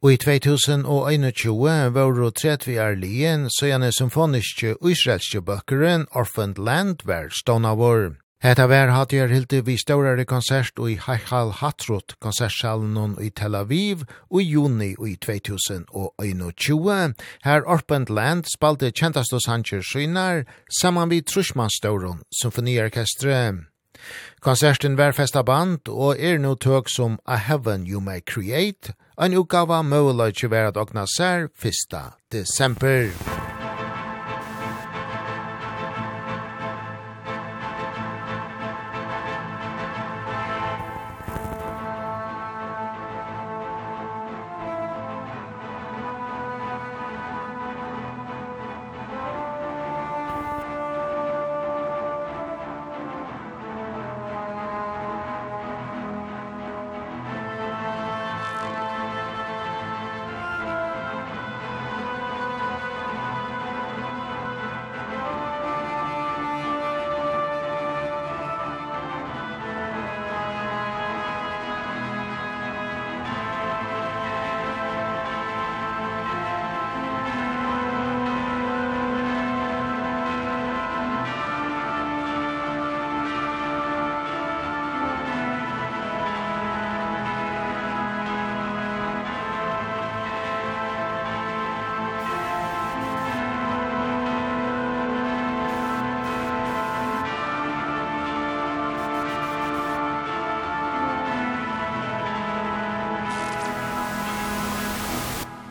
Og i 2021 var det tredje vi er lien, så gjerne symfoniske og israelske bøkeren Orphaned Land var stående vår. Hetta vær hatt gjør hilti vi større konsert i Heichal Hatrot konsertsalen i Tel Aviv i juni i 2021. Her Orpent Land spalte kjentast hos hansjer synar saman vi Trushmanstauron symfoniorkestre. Konserten var festa band og er no tøk som A Heaven You May Create Ein utgava møguleitje var at okna sær 1. desember.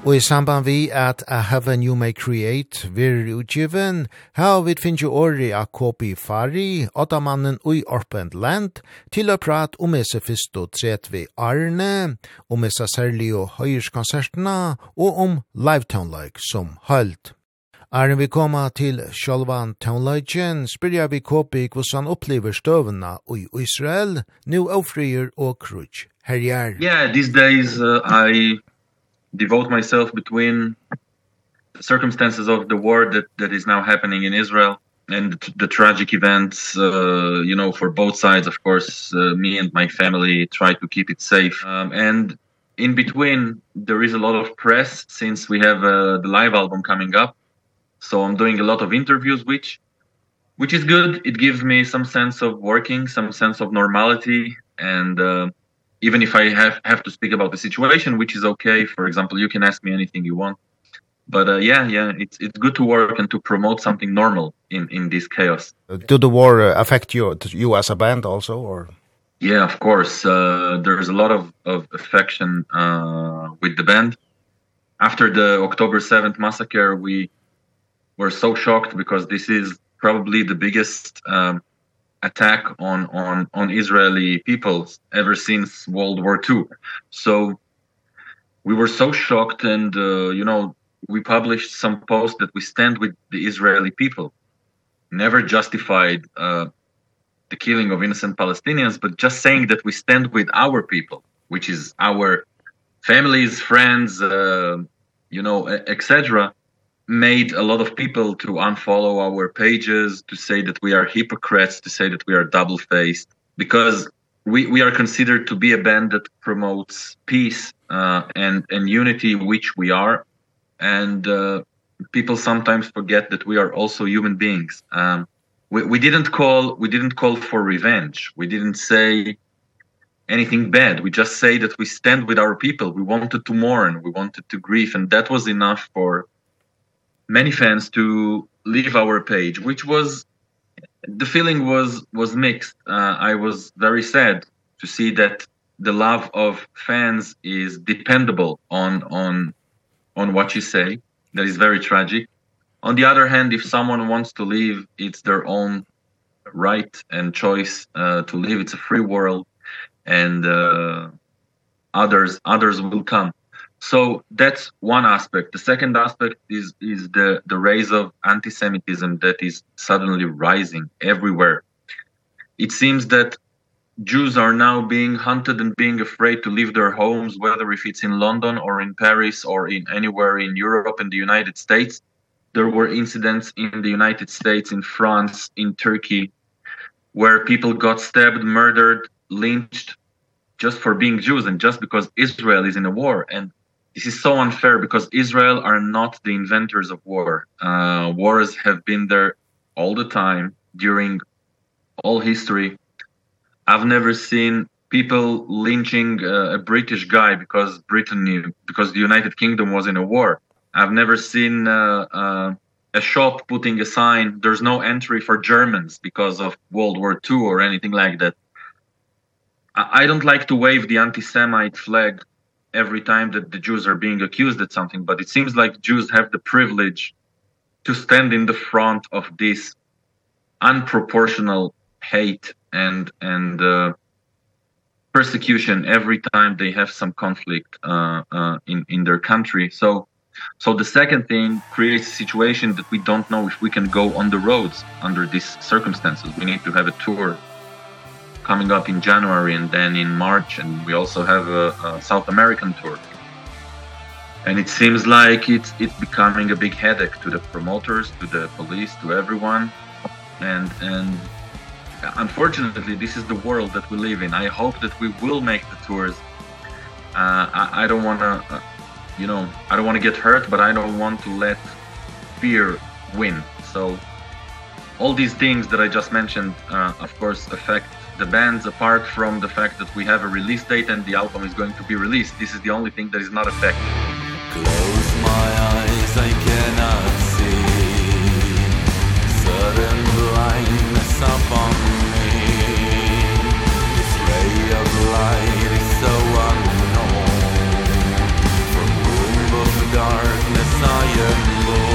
Og i samband vi at A Heaven You May Create vir utgiven, her vi finnes jo åri av Kopi Fari, åttamannen ui Orpent Land, til å prate om esse fyrst og tret vi Arne, om esse særlig og høyerskonsertene, og om like som hølt. Arne vi koma til Sjolvan Townløygen, spyrja vi Kopi hvordan opplever støvna ui Israel, nu Ofrier og krutsk herjar. Yeah, these days uh, I devote myself between the circumstances of the war that that is now happening in Israel and the, the tragic events uh, you know for both sides of course uh, me and my family try to keep it safe. Um, and in between there is a lot of press since we have uh, the live album coming up. So i'm doing a lot of interviews which which is good. It gives me some sense of working some sense of normality. And uh, even if I have have to speak about the situation, which is okay. For example, you can ask me anything you want. But uh, yeah, yeah, it's it's good to work and to promote something normal in in this chaos. Do the war uh, affect you you as a band also or Yeah, of course. Uh there's a lot of of affection uh with the band. After the October 7th massacre, we were so shocked because this is probably the biggest um attack on on on Israeli people ever since World War II. So we were so shocked and uh, you know we published some posts that we stand with the Israeli people never justified uh the killing of innocent Palestinians but just saying that we stand with our people which is our families friends uh, you know etc made a lot of people to unfollow our pages to say that we are hypocrites to say that we are double faced because we we are considered to be a band that promotes peace uh and and unity which we are. And uh people sometimes forget that we are also human beings. Um we we didn't call we didn't call for revenge. We didn't say anything bad. We just say that we stand with our people. We wanted to mourn. We wanted to grieve. And that was enough for many fans to leave our page which was the feeling was was mixed. Uh, i was very sad to see that the love of fans is dependable on on on what you say. That is very tragic. On the other hand if someone wants to leave it's their own right and choice uh, to live it's a free world and uh, others others will come so that's one aspect. The second aspect is is the the rise of antisemitism that is suddenly rising everywhere. It seems that Jews are now being hunted and being afraid to leave their homes whether if it's in London or in Paris or in anywhere in Europe and the United States. There were incidents in the United States in France in Turkey where people got stabbed murdered lynched just for being Jews and just because Israel is in a war. And this is so unfair because Israel are not the inventors of war. Uh wars have been there all the time during all history. I've never seen people lynching uh, a British guy because Britain knew, because the United Kingdom was in a war. I've never seen uh, uh a shop putting a sign there's no entry for Germans because of World War 2 or anything like that. I, I don't like to wave the anti-Semite flag every time that the Jews are being accused at something but it seems like Jews have the privilege to stand in the front of this unproportional hate and and uh persecution every time they have some conflict uh uh in in their country. So so the second thing creates a situation that we don't know if we can go on the roads under these circumstances. We need to have a tour coming up in January and then in March and we also have a, a South American tour. And it seems like it's it's becoming a big headache to the promoters, to the police, to everyone. And and unfortunately this is the world that we live in. I hope that we will make the tours. Uh I I don't want to uh, you know, I don't want to get hurt, but I don't want to let fear win. So all these things that I just mentioned uh of course affect the bands apart from the fact that we have a release date and the album is going to be released. This is the only thing that is not affected. Close my eyes, I cannot see Sudden blindness upon me This ray of light is so unknown From womb of darkness I am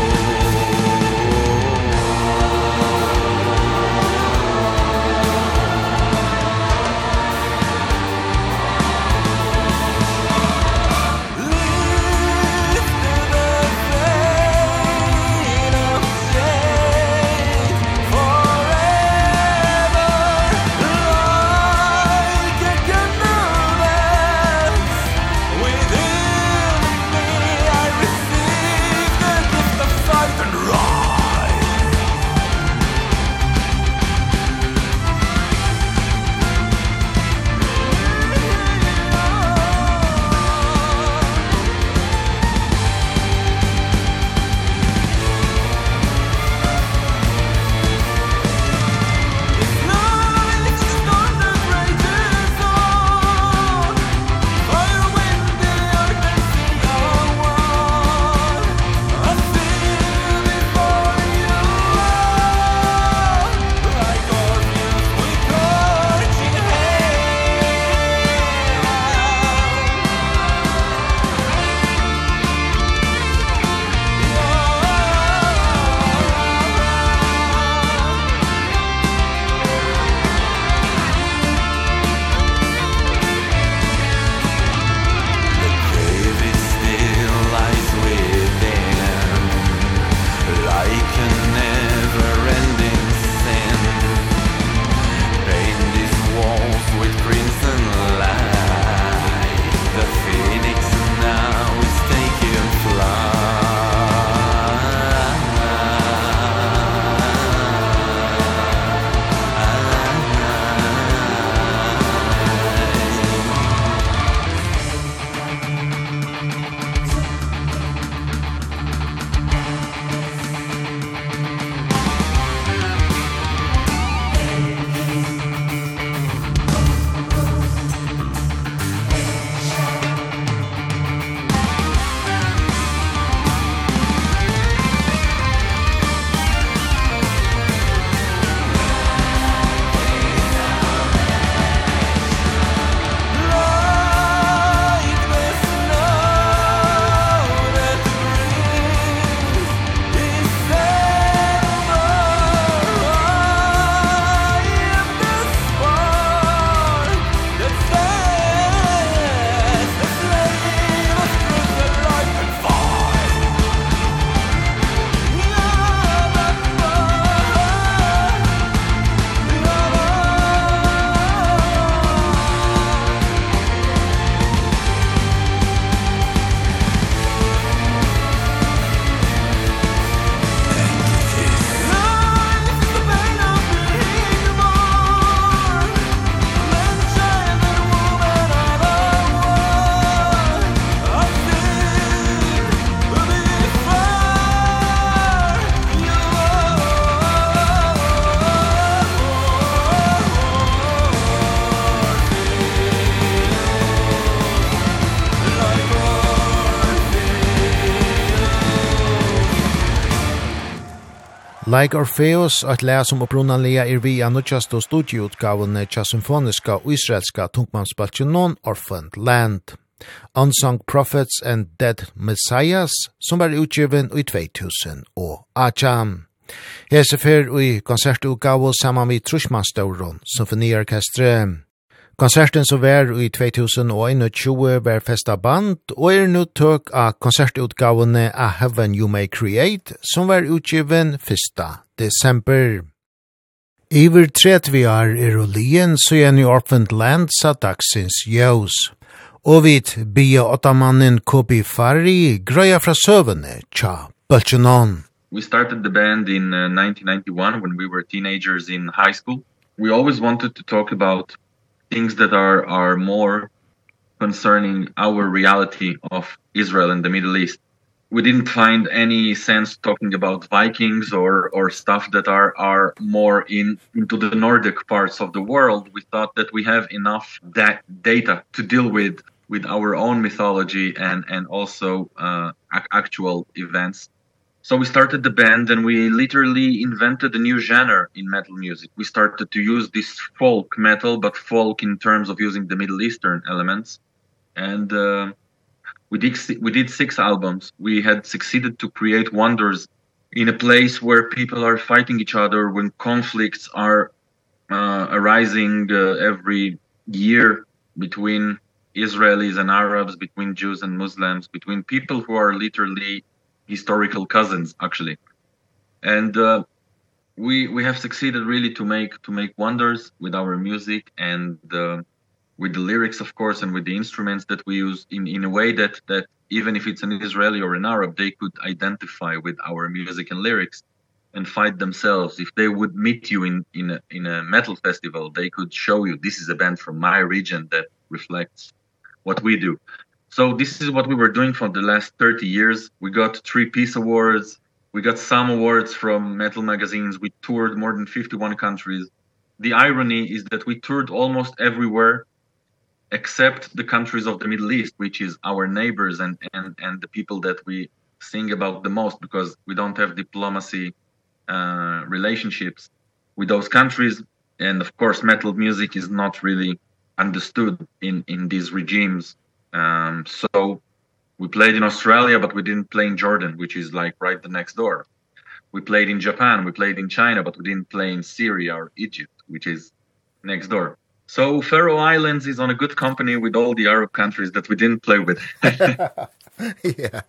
Like Orpheus, at lea som opprunanlega er vi av nødjast og studieutgavene tja symfoniska og israelska tungmannsbaltjenon Orphaned Land. Unsung Prophets and Dead Messiahs, som var utgiven i 2000 og Acham. Hese fyr i konsertutgave saman vi Trushmanstauron, symfoniorkestre. Konserten som var i 2021 var festa band, og er nu tøk av konsertutgavene av Heaven You May Create, som var utgiven 1. desember. Iver 30 år er og lien, så er New Orphaned Land sa dagsins jøs. Og vit bia åttamannen Kobi Fari grøya fra søvene, tja, Bøltjenon. We started the band in uh, 1991 when we were teenagers in high school. We always wanted to talk about things that are are more concerning our reality of Israel and the Middle East. We didn't find any sense talking about Vikings or or stuff that are are more in into the Nordic parts of the world. We thought that we have enough that data to deal with with our own mythology and and also uh actual events So we started the band and we literally invented a new genre in metal music. We started to use this folk metal but folk in terms of using the Middle Eastern elements. And uh, we did we did six albums. We had succeeded to create wonders in a place where people are fighting each other when conflicts are uh, arising uh, every year between Israelis and Arabs, between Jews and Muslims, between people who are literally historical cousins actually. And uh, we we have succeeded really to make to make wonders with our music and uh, with the lyrics of course and with the instruments that we use in in a way that that even if it's an Israeli or an Arab they could identify with our music and lyrics and fight themselves. If they would meet you in in a, in a metal festival they could show you this is a band from my region that reflects what we do. So this is what we were doing for the last 30 years. We got three peace awards. We got some awards from metal magazines. We toured more than 51 countries. The irony is that we toured almost everywhere except the countries of the Middle East, which is our neighbors and and and the people that we sing about the most because we don't have diplomacy uh relationships with those countries and of course metal music is not really understood in in these regimes Um, so we played in Australia, but we didn't play in Jordan, which is like right the next door. We played in Japan, we played in China, but we didn't play in Syria or Egypt, which is next door. So Faroe Islands is on a good company with all the Arab countries that we didn't play with. yeah.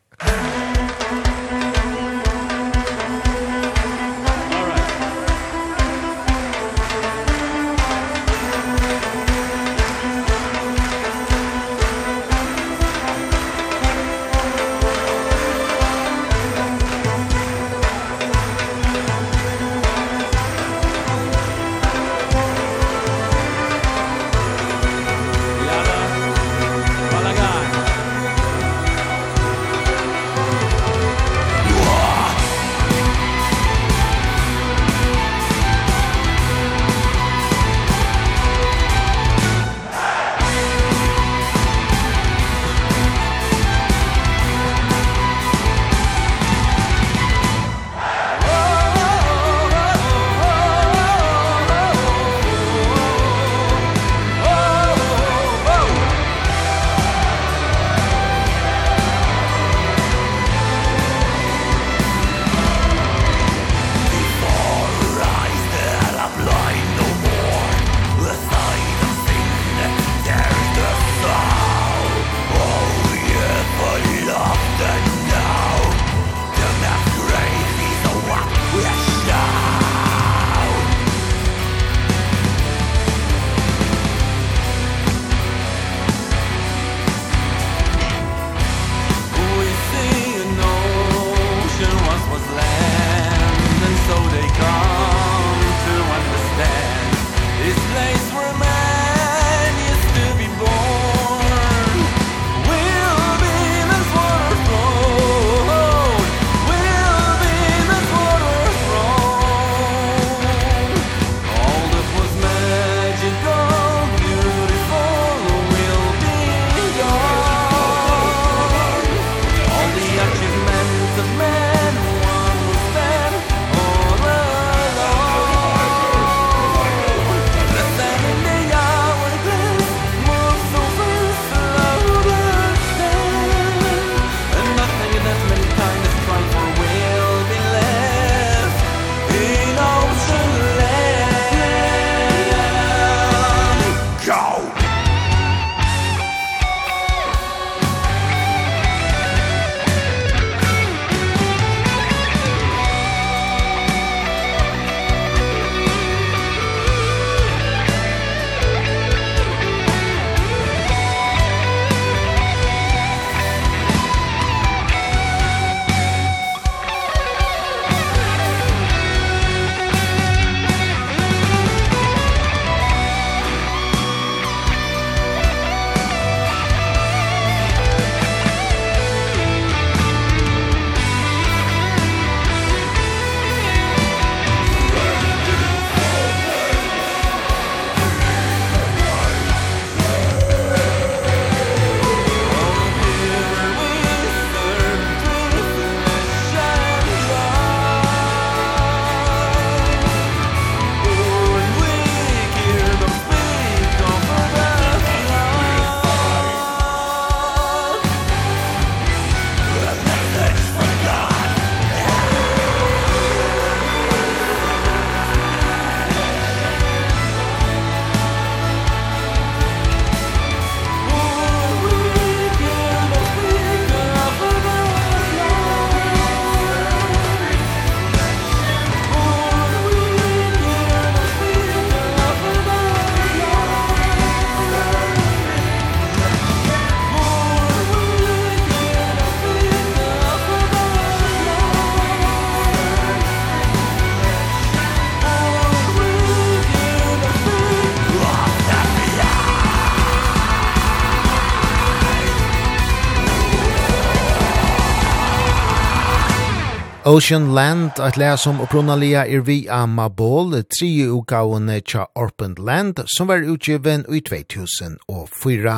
Ocean Land, at lea som opprunalia er vi av Mabol, tri utgavene tja Orpent Land, som var utgiven i 2004.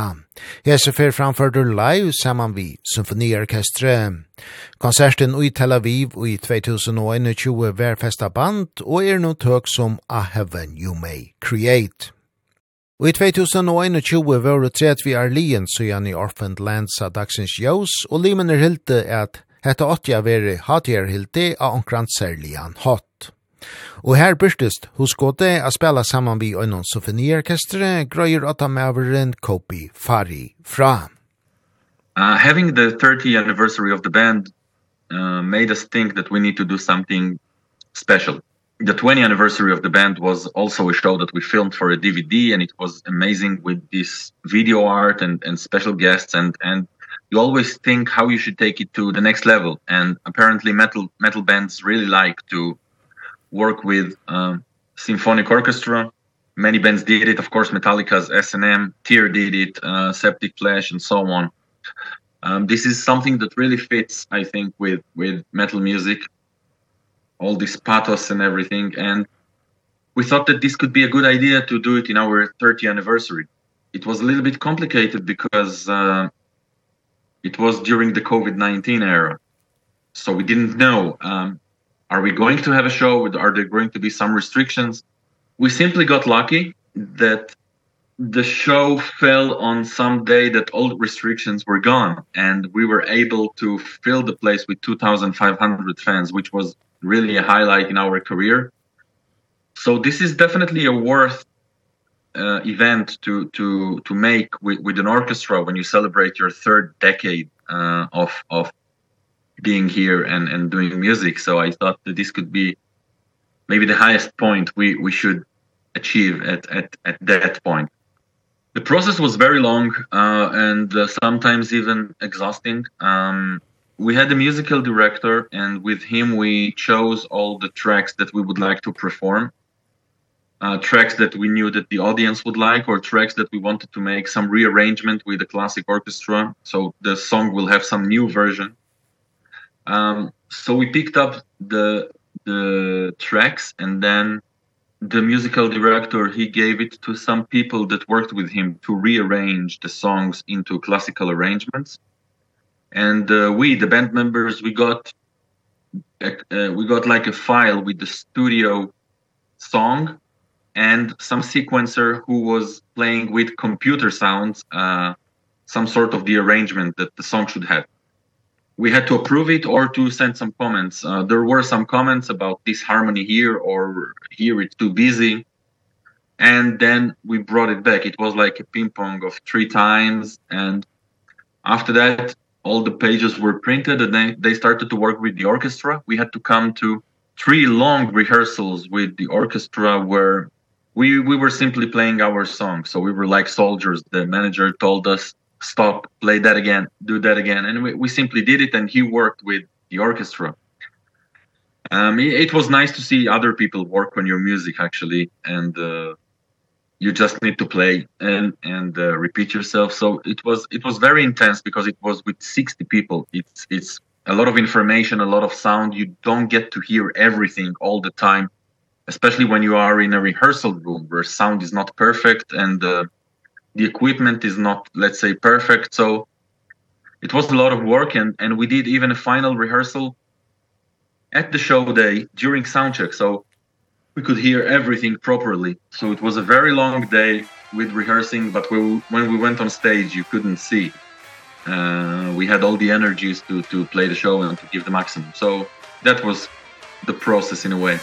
Hese fer framførte live saman vi symfoniorkestre. Konserten i Tel Aviv i 2021 var festa band, og er no tøk som A Heaven You May Create. Og i 2021 var det tredje vi er lien søgjane i Orpent Land sa dagsins jøs, og limen er hilte at Hetta åtti a veri hatierhildi a onkran særlian hot. Og her byrstist hos gode a spela saman vi oinon souvenirkestre grøyer åtta maveren Kopi Fari fra. Uh, having the 30th anniversary of the band uh, made us think that we need to do something special. The 20th anniversary of the band was also a show that we filmed for a DVD and it was amazing with this video art and and special guests and and you always think how you should take it to the next level and apparently metal metal bands really like to work with um symphonic orchestra. Many bands did it of course Metallica's S&M Tear did it uh, Septic Flesh and so on. Um this is something that really fits i think with with metal music all this pathos and everything and we thought that this could be a good idea to do it in our 30th anniversary. It was a little bit complicated because uh it was during the COVID-19 era. So we didn't know um are we going to have a show are there going to be some restrictions? We simply got lucky that the show fell on some day that all restrictions were gone and we were able to fill the place with 2500 fans which was really a highlight in our career so this is definitely a worth uh, event to to to make with with an orchestra when you celebrate your third decade uh of of being here and and doing music. So i thought that this could be maybe the highest point we we should achieve at at at that point. The process was very long uh and uh, sometimes even exhausting. Um we had a musical director and with him we chose all the tracks that we would like to perform uh tracks that we knew that the audience would like or tracks that we wanted to make some rearrangement with the classic orchestra. So the song will have some new version. Um so we picked up the the tracks and then the musical director he gave it to some people that worked with him to rearrange the songs into classical arrangements. And uh, we the band members we got uh, we got like a file with the studio song and some sequencer who was playing with computer sounds uh some sort of the arrangement that the song should have. We had to approve it or to send some comments. Uh, there were some comments about this harmony here or here it's too busy. And then we brought it back. It was like a ping pong of three times. And after that all the pages were printed and then they started to work with the orchestra. We had to come to three long rehearsals with the orchestra where we we were simply playing our song so we were like soldiers. The manager told us stop play that again do that again. And we we simply did it and he worked with the orchestra. Um it, it was nice to see other people work on your music actually and uh you just need to play and and uh, repeat yourself. So it was it was very intense because it was with 60 people. It's it's a lot of information a lot of sound. You don't get to hear everything all the time especially when you are in a rehearsal room where sound is not perfect and uh, the equipment is not let's say perfect. So it was a lot of work and and we did even a final rehearsal at the show day during sound check. So we could hear everything properly. So it was a very long day with rehearsing but we, when we went on stage you couldn't see. Uh we had all the energies to to play the show and to give the maximum. So that was the process in a way.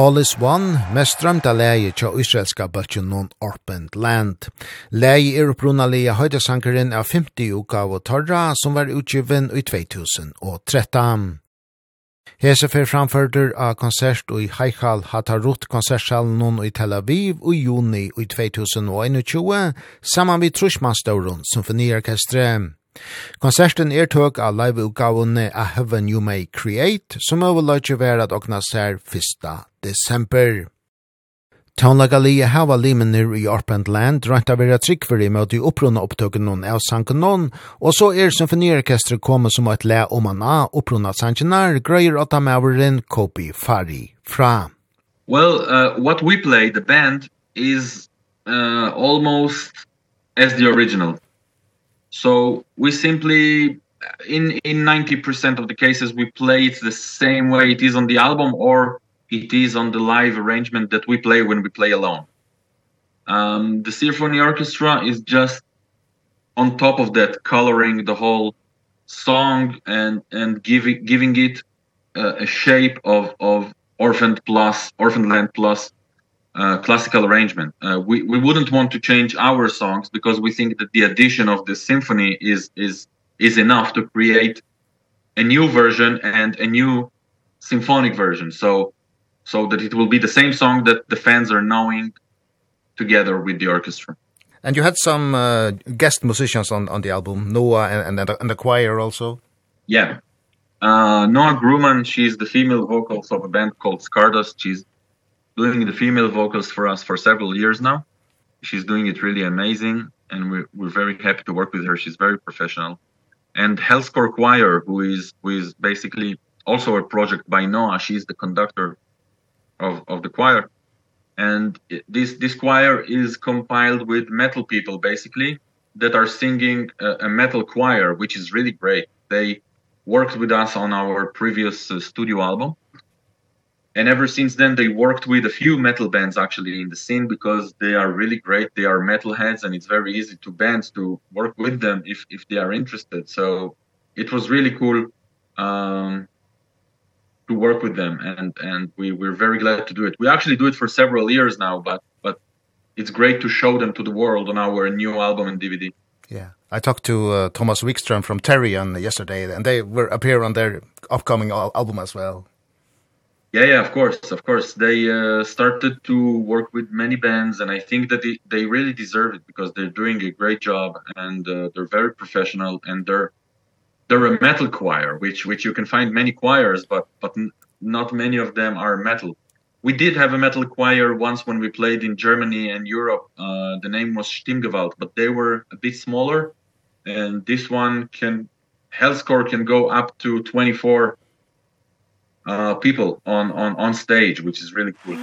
All is One, mest strømta leie tja israelska bøtjen non Orpent Land. Leie er opprunalega høydesankeren av 50 uka av Torra som var utgiven i 2013. Hese fer framførder av konsert i Haikal Hatarut konsertsalen non i Tel Aviv i juni i 2021 saman vid Trushmanstauron Symfoniorkestre. Konserten er tøk av live-utgavene A Heaven You May Create, som overløyde være at åkna ser 1. desember. Tånlagalia hava limenir i Orpent Land rønt av vera tryggfyrir med i opprunna opptøkken noen av sankanon, og så er symfoniorkestret kommet som et le om han av opprunna sankanar, grøyer åtta maveren Kopi Fari fra. Well, uh, what we play, the band, is uh, almost as the original. So we simply in in 90% of the cases we play it the same way it is on the album or it is on the live arrangement that we play when we play alone. Um the symphony orchestra is just on top of that coloring the whole song and and giving giving it uh, a shape of of orphaned plus orphaned land plus uh, classical arrangement. Uh, we we wouldn't want to change our songs because we think that the addition of the symphony is is is enough to create a new version and a new symphonic version. So so that it will be the same song that the fans are knowing together with the orchestra. And you had some uh, guest musicians on on the album, Noah and and, and the choir also. Yeah. Uh Noah Grumman, she's the female vocals of a band called Scardust. She's doing the female vocals for us for several years now. She's doing it really amazing and we we're very happy to work with her. She's very professional. And Hellscore Choir who is who is basically also a project by Noah. She's the conductor of of the choir. And this this choir is compiled with metal people basically that are singing a, a metal choir which is really great. They worked with us on our previous uh, studio album and ever since then they worked with a few metal bands actually in the scene because they are really great. They are metal heads and it's very easy to bands to work with them if if they are interested. So it was really cool um to work with them and and we we're very glad to do it. We actually do it for several years now but but it's great to show them to the world on our new album and DVD yeah. I talked to uh, Thomas Wikström from Terry on yesterday and they were appear on their upcoming al album as well. Yeah, yeah, of course, of course. They uh, started to work with many bands, and I think that they, they really deserve it because they're doing a great job and uh, they're very professional and they're they're a metal choir, which which you can find many choirs, but but not many of them are metal. We did have a metal choir once when we played in Germany and Europe. Uh, the name was Stimmgewalt, but they were a bit smaller, and this one can Hellscore can go up to 24 uh people on on on stage which is really cool.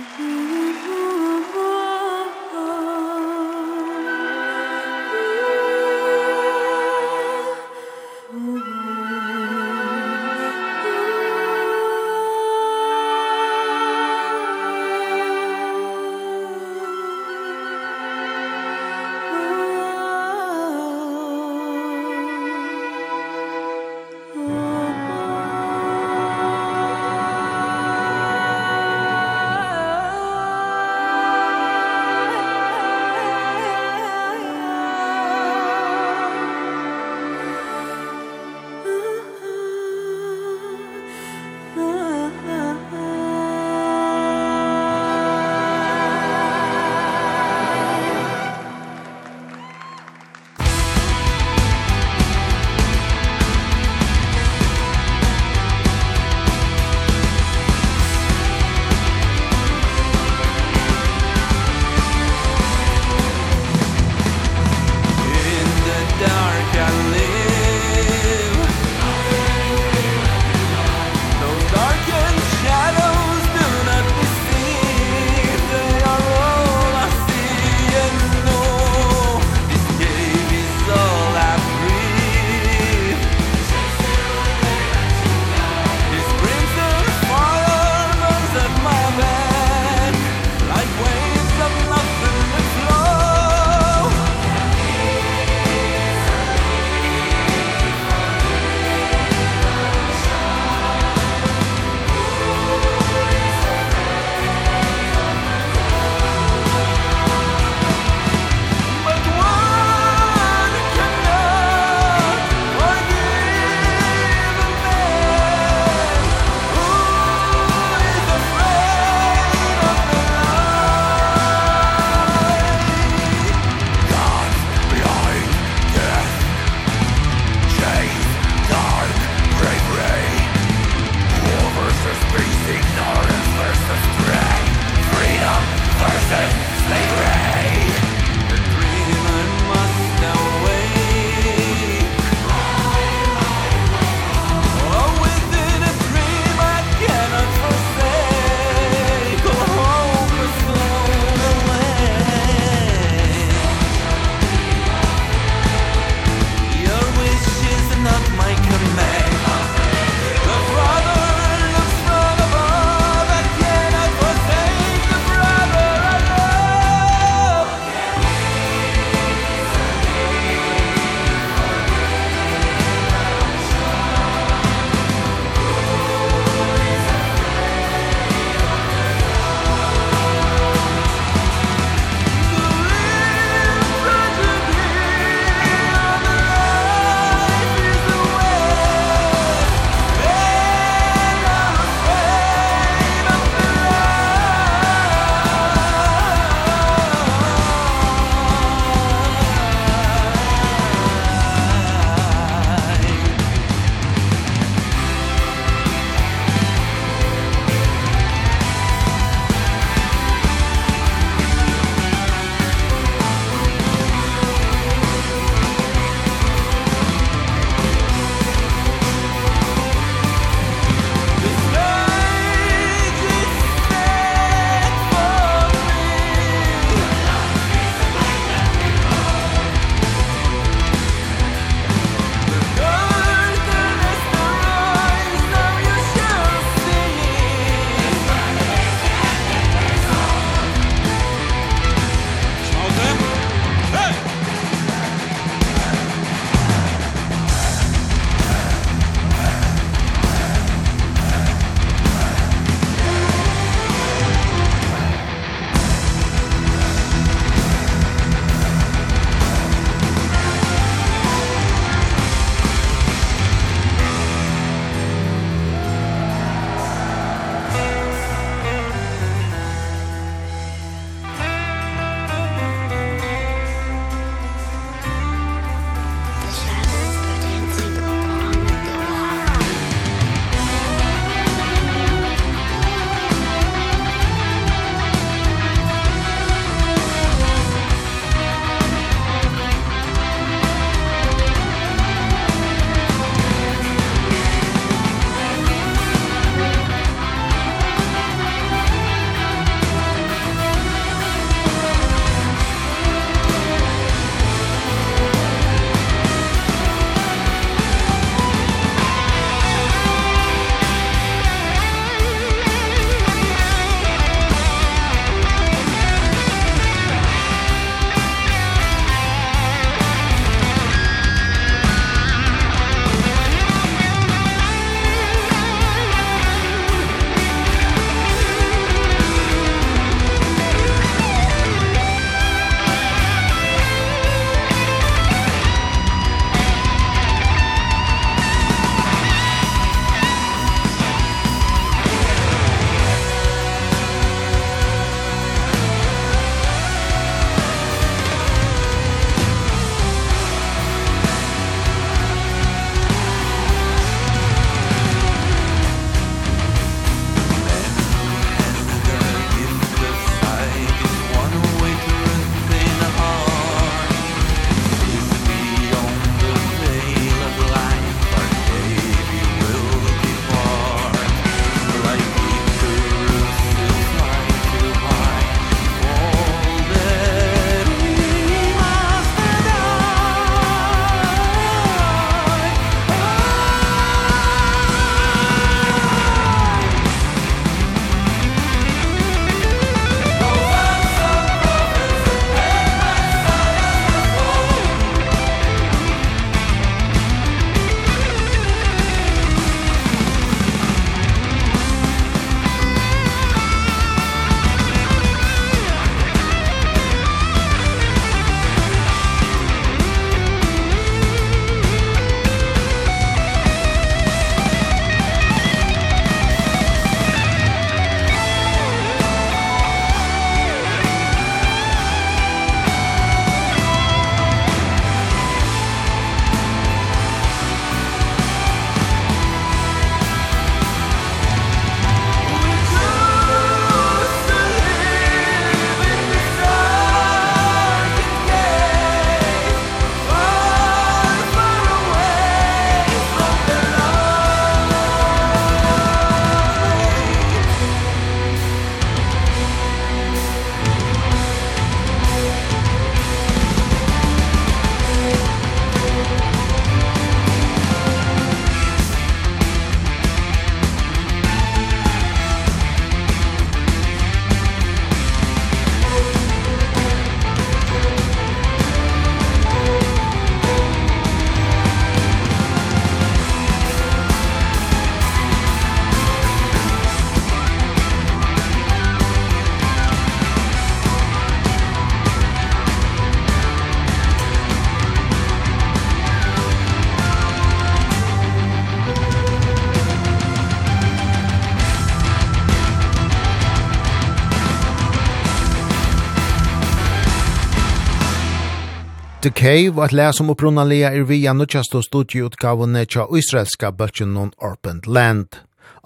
Cave at læs om opprunalega er via nutjast studieutgavene tja israelska bøtjen non Orpent Land,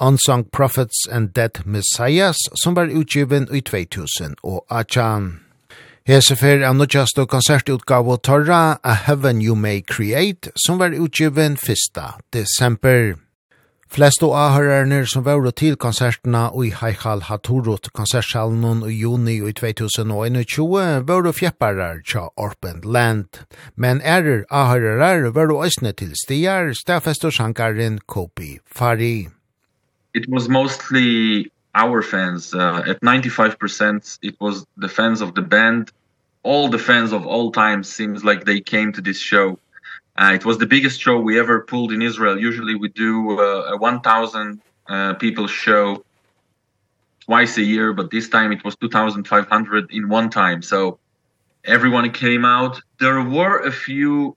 Unsung Prophets and Dead Messiahs, som var utgiven i 2000 og Achan. Hesefer av nutjast og konsertutgave Torra, A Heaven You May Create, som var utgiven 1. desember. Flest og ahørerne som var til konsertene i Haikal Haturut konsertsalen i juni i 2021 var fjepparar tja Orpent Land. Men er ahørerar var også til stier, stafest og sjankaren Kopi Fari. It was mostly our fans. Uh, at 95% it was the fans of the band. All the fans of all time seems like they came to this show. Uh, it was the biggest show we ever pulled in Israel. Usually we do uh, a 1000 uh, people show twice a year, but this time it was 2500 in one time. So everyone came out. There were a few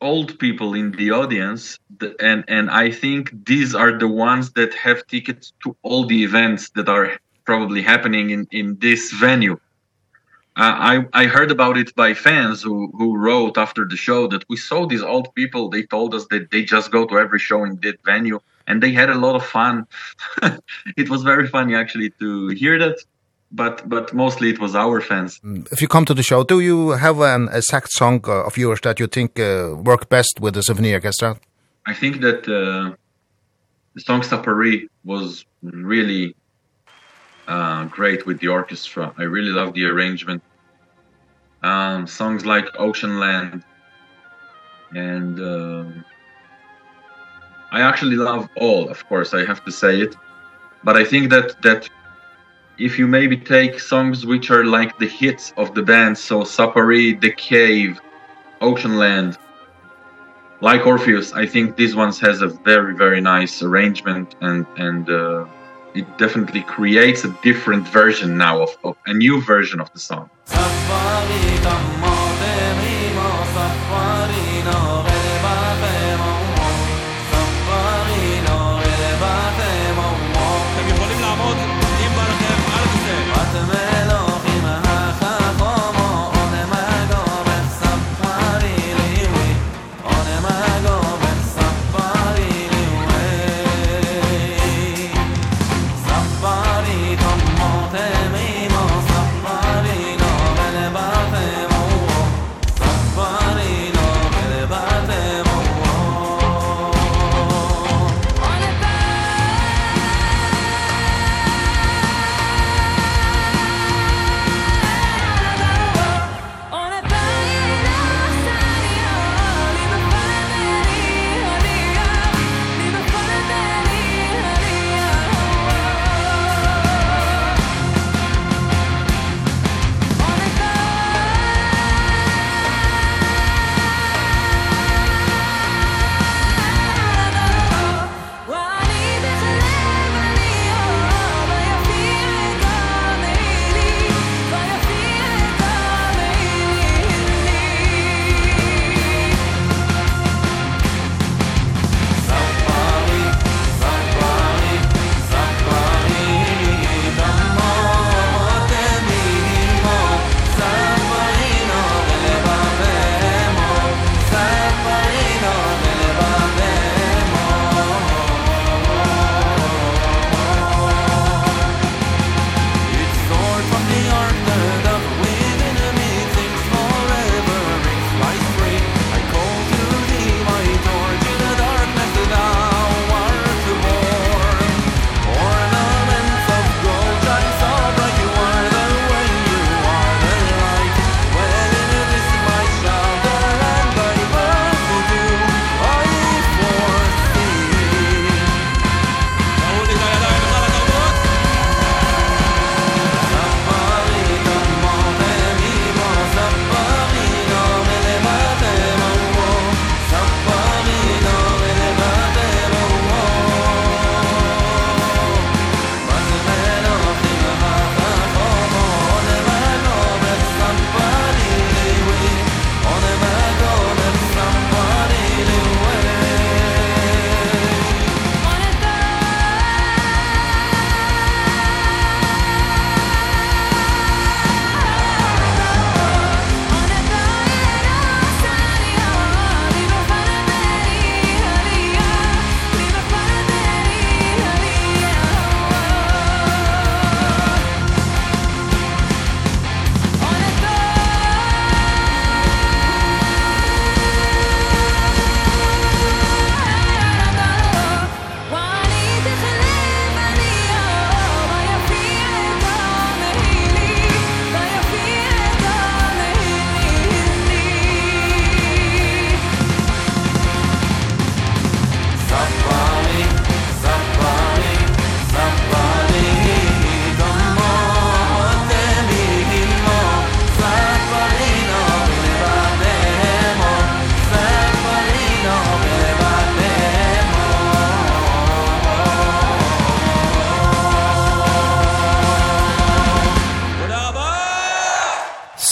old people in the audience and and I think these are the ones that have tickets to all the events that are probably happening in in this venue. I I heard about it by fans who who wrote after the show that we saw these old people. They told us that they just go to every show in that venue and they had a lot of fun. It was very funny actually to hear that but but mostly it was our fans. If you come to the show do you have an exact song of yours that you think uh, work best with the symphony orchestra? I think that uh, the song Sapari was really uh great with the orchestra. I really love the arrangement. Um songs like Ocean Land and um I actually love all, of course, I have to say it. But I think that that if you maybe take songs which are like the hits of the band, so Sapari, The Cave, Ocean Land, like Orpheus, I think these ones has a very very nice arrangement and and uh it definitely creates a different version now of, of a new version of the song.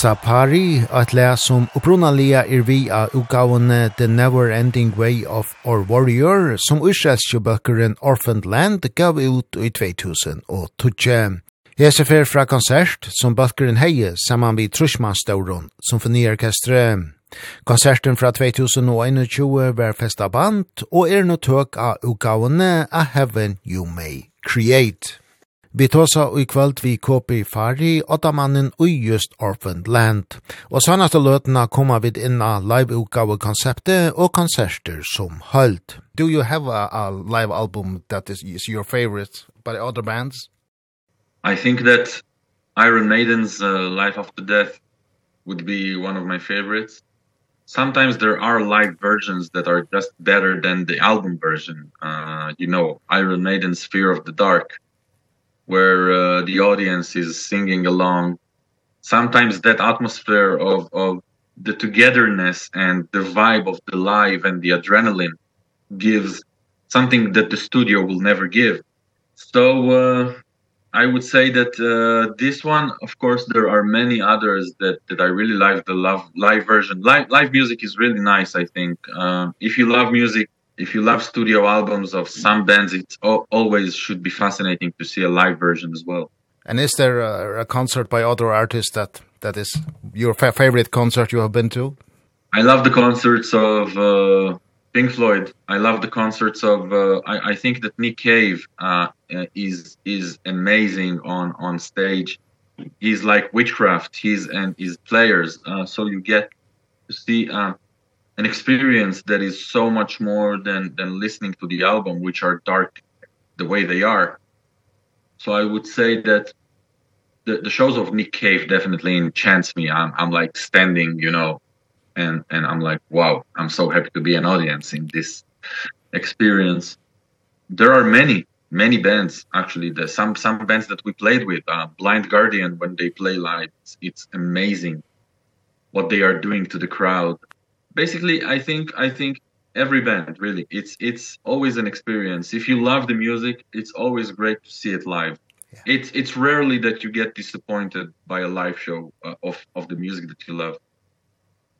Sapari, et le som opprunalia er vi av utgavene The Never Ending Way of Our Warrior, som urselskje bøkeren Orphaned Land gav ut i 2012. Hese fer fra konsert som bøkeren heie saman vi Trushmanstauron, som orkestre. Konserten fra 2021 var festa band, og er no tøk av utgavene A Heaven You May Create. Vi tåsa i kvöld vi Kopi Fari, åttamannen ui just Orphan Land. Og sannaste løtena koma vid inna live-utgave konseptet og konserter som hølt. Do you have a, a live album that is, is your favorite by other bands? I think that Iron Maiden's uh, Life After Death would be one of my favorites. Sometimes there are live versions that are just better than the album version. Uh, you know, Iron Maiden's Fear of the Dark – where uh, the audience is singing along. Sometimes that atmosphere of of the togetherness and the vibe of the live and the adrenaline gives something that the studio will never give. So uh, i would say that uh, this one of course there are many others that that i really like the live live version. Live live music is really nice i think. Um uh, if you love music if you love studio albums of some bands, it always should be fascinating to see a live version as well. And is there a, a concert by other artists that that is your fa favorite concert you have been to? I love the concerts of uh, Pink Floyd. I love the concerts of uh, I I think that Nick Cave uh, is is amazing on on stage. He's like witchcraft. He's and his players. Uh, so you get to see uh an experience that is so much more than than listening to the album which are dark the way they are. So i would say that the the shows of Nick Cave definitely enchants me. I'm i'm like standing you know and and i'm like wow i'm so happy to be an audience in this experience. There are many many bands actually. The some some bands that we played with uh, Blind Guardian when they play live it's, it's amazing what they are doing to the crowd basically i think i think every band really it's it's always an experience. If you love the music it's always great to see it live. Yeah. it's it's rarely that you get disappointed by a live show uh, of of the music that you love.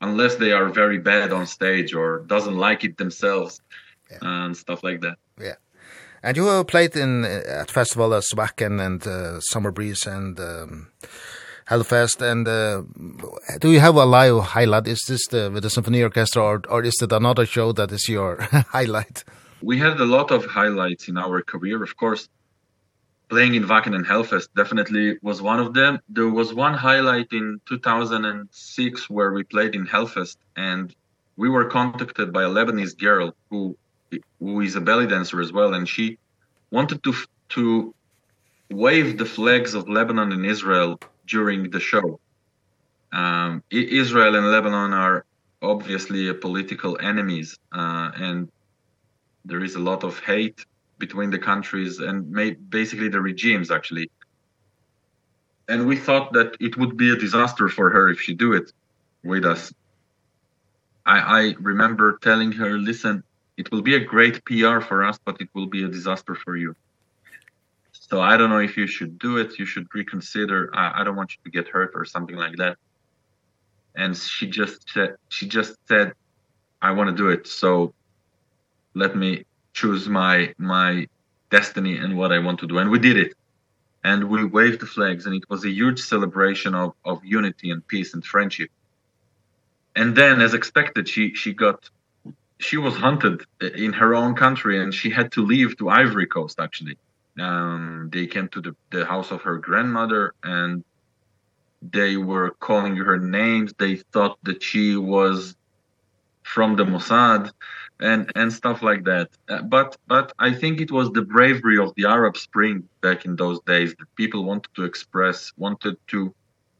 Unless they are very bad on stage or doesn't like it themselves yeah. and stuff like that. Yeah. And you have played in uh, at festival as Wacken and uh, Summer Breeze and um Hellfest and uh, do you have a live highlight? Is this the with the symphony orchestra or or is it another show that is your highlight? We had a lot of highlights in our career of course. Playing in Wacken and Hellfest definitely was one of them. There was one highlight in 2006 where we played in Hellfest and we were contacted by a Lebanese girl who who is a belly dancer as well and she wanted to to wave the flags of Lebanon and Israel during the show. Um Israel and Lebanon are obviously political enemies uh and there is a lot of hate between the countries and basically the regimes actually. And we thought that it would be a disaster for her if she do it with us. I I remember telling her listen it will be a great PR for us but it will be a disaster for you so i don't know if you should do it. You should reconsider i i don't want you to get hurt or something like that. And she just said she just said i want to do it so let me choose my my destiny and what i want to do. And we did it. And we waved the flags and it was a huge celebration of of unity and peace and friendship. And then as expected she she got she was hunted in her own country and she had to leave to Ivory Coast actually um they came to the the house of her grandmother and they were calling her names. They thought that she was from the Mossad and and stuff like that. Uh, but but i think it was the bravery of the arab spring back in those days that people wanted to express wanted to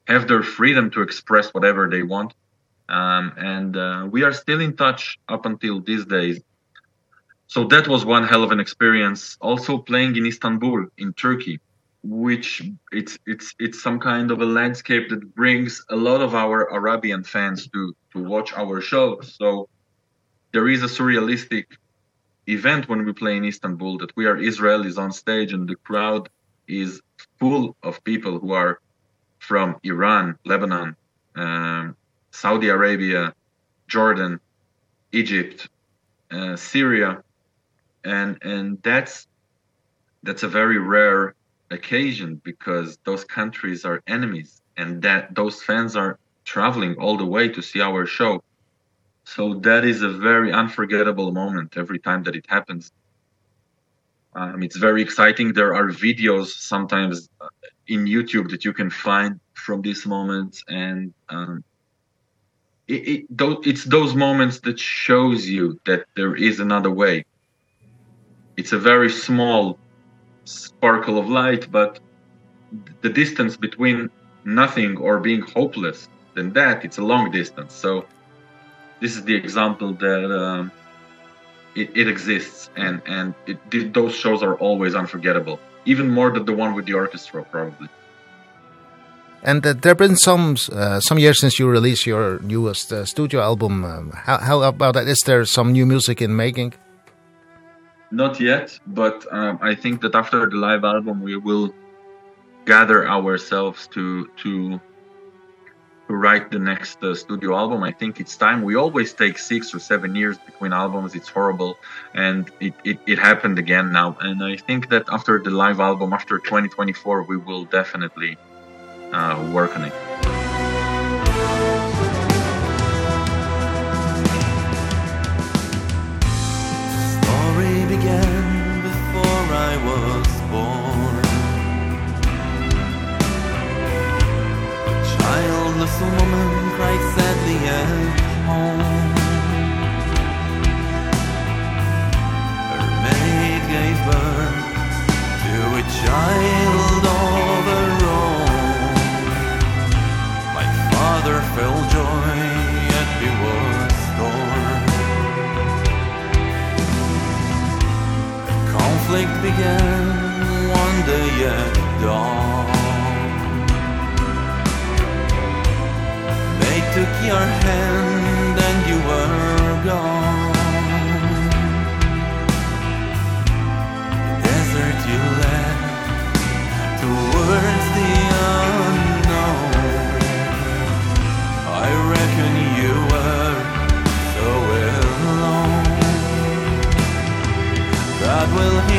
have their freedom to express whatever they want. Um and uh, we are still in touch up until these days so that was one hell of an experience. Also playing in Istanbul in Turkey which it's it's it's some kind of a landscape that brings a lot of our Arabian fans to to watch our show. So there is a surrealistic event when we play in Istanbul that we are Israelis on stage and the crowd is full of people who are from Iran, Lebanon, um Saudi Arabia, Jordan, Egypt, uh Syria and and that's that's a very rare occasion because those countries are enemies and that those fans are traveling all the way to see our show. So that is a very unforgettable moment every time that it happens. Um it's very exciting. There are videos sometimes in youtube that you can find from these moments and um it, it those it's those moments that shows you that there is another way it's a very small sparkle of light but the distance between nothing or being hopeless than that it's a long distance. So this is the example that um, it it exists and and it those shows are always unforgettable. Even more than the one with the orchestra probably. And uh, there have been some uh, some years since you released your newest uh, studio album. Um, how how about that? Is there some new music in making? Not yet, but um I think that after the live album we will gather ourselves to to to write the next uh, studio album. I think it's time. We always take 6 or 7 years between albums. It's horrible and it it it happened again now. And I think that after the live album after 2024 we will definitely uh work on it. little woman cried sadly at home Her maid gave birth to a child of her own. My father felt joy yet he was torn The conflict began one day at dawn. took your hand and you were gone. The desert you led towards the unknown. I reckon you were so alone. God will hear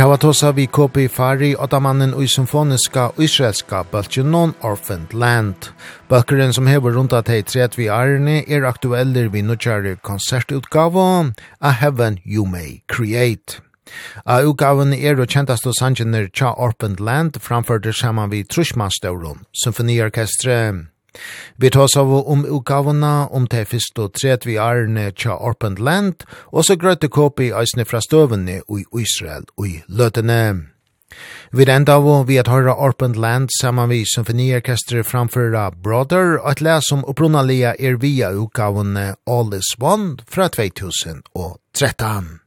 hava tosa vi Kopi Fari, otamannen ui symfoniska israelska bøltjen Non-Orphaned Land. Bøkeren som hever rundt at hei tret vi arne er aktueller vi nukjare konsertutgave A Heaven You May Create. A utgaven er og kjentast og sanjener Tja Orphaned Land framførte saman vi Trushmanstauron, symfoniorkestre. Vi tar av om utgavene om det første og tredje vi ærene tja Orpent Land, og så grøyte kopi eisene fra støvene i Israel og i løtene. Vi enda av vi at høyre Orpent Land saman vi symfoniorkestret framføra Brother, og at les som opprunalia er via utgavene All is One fra 2013.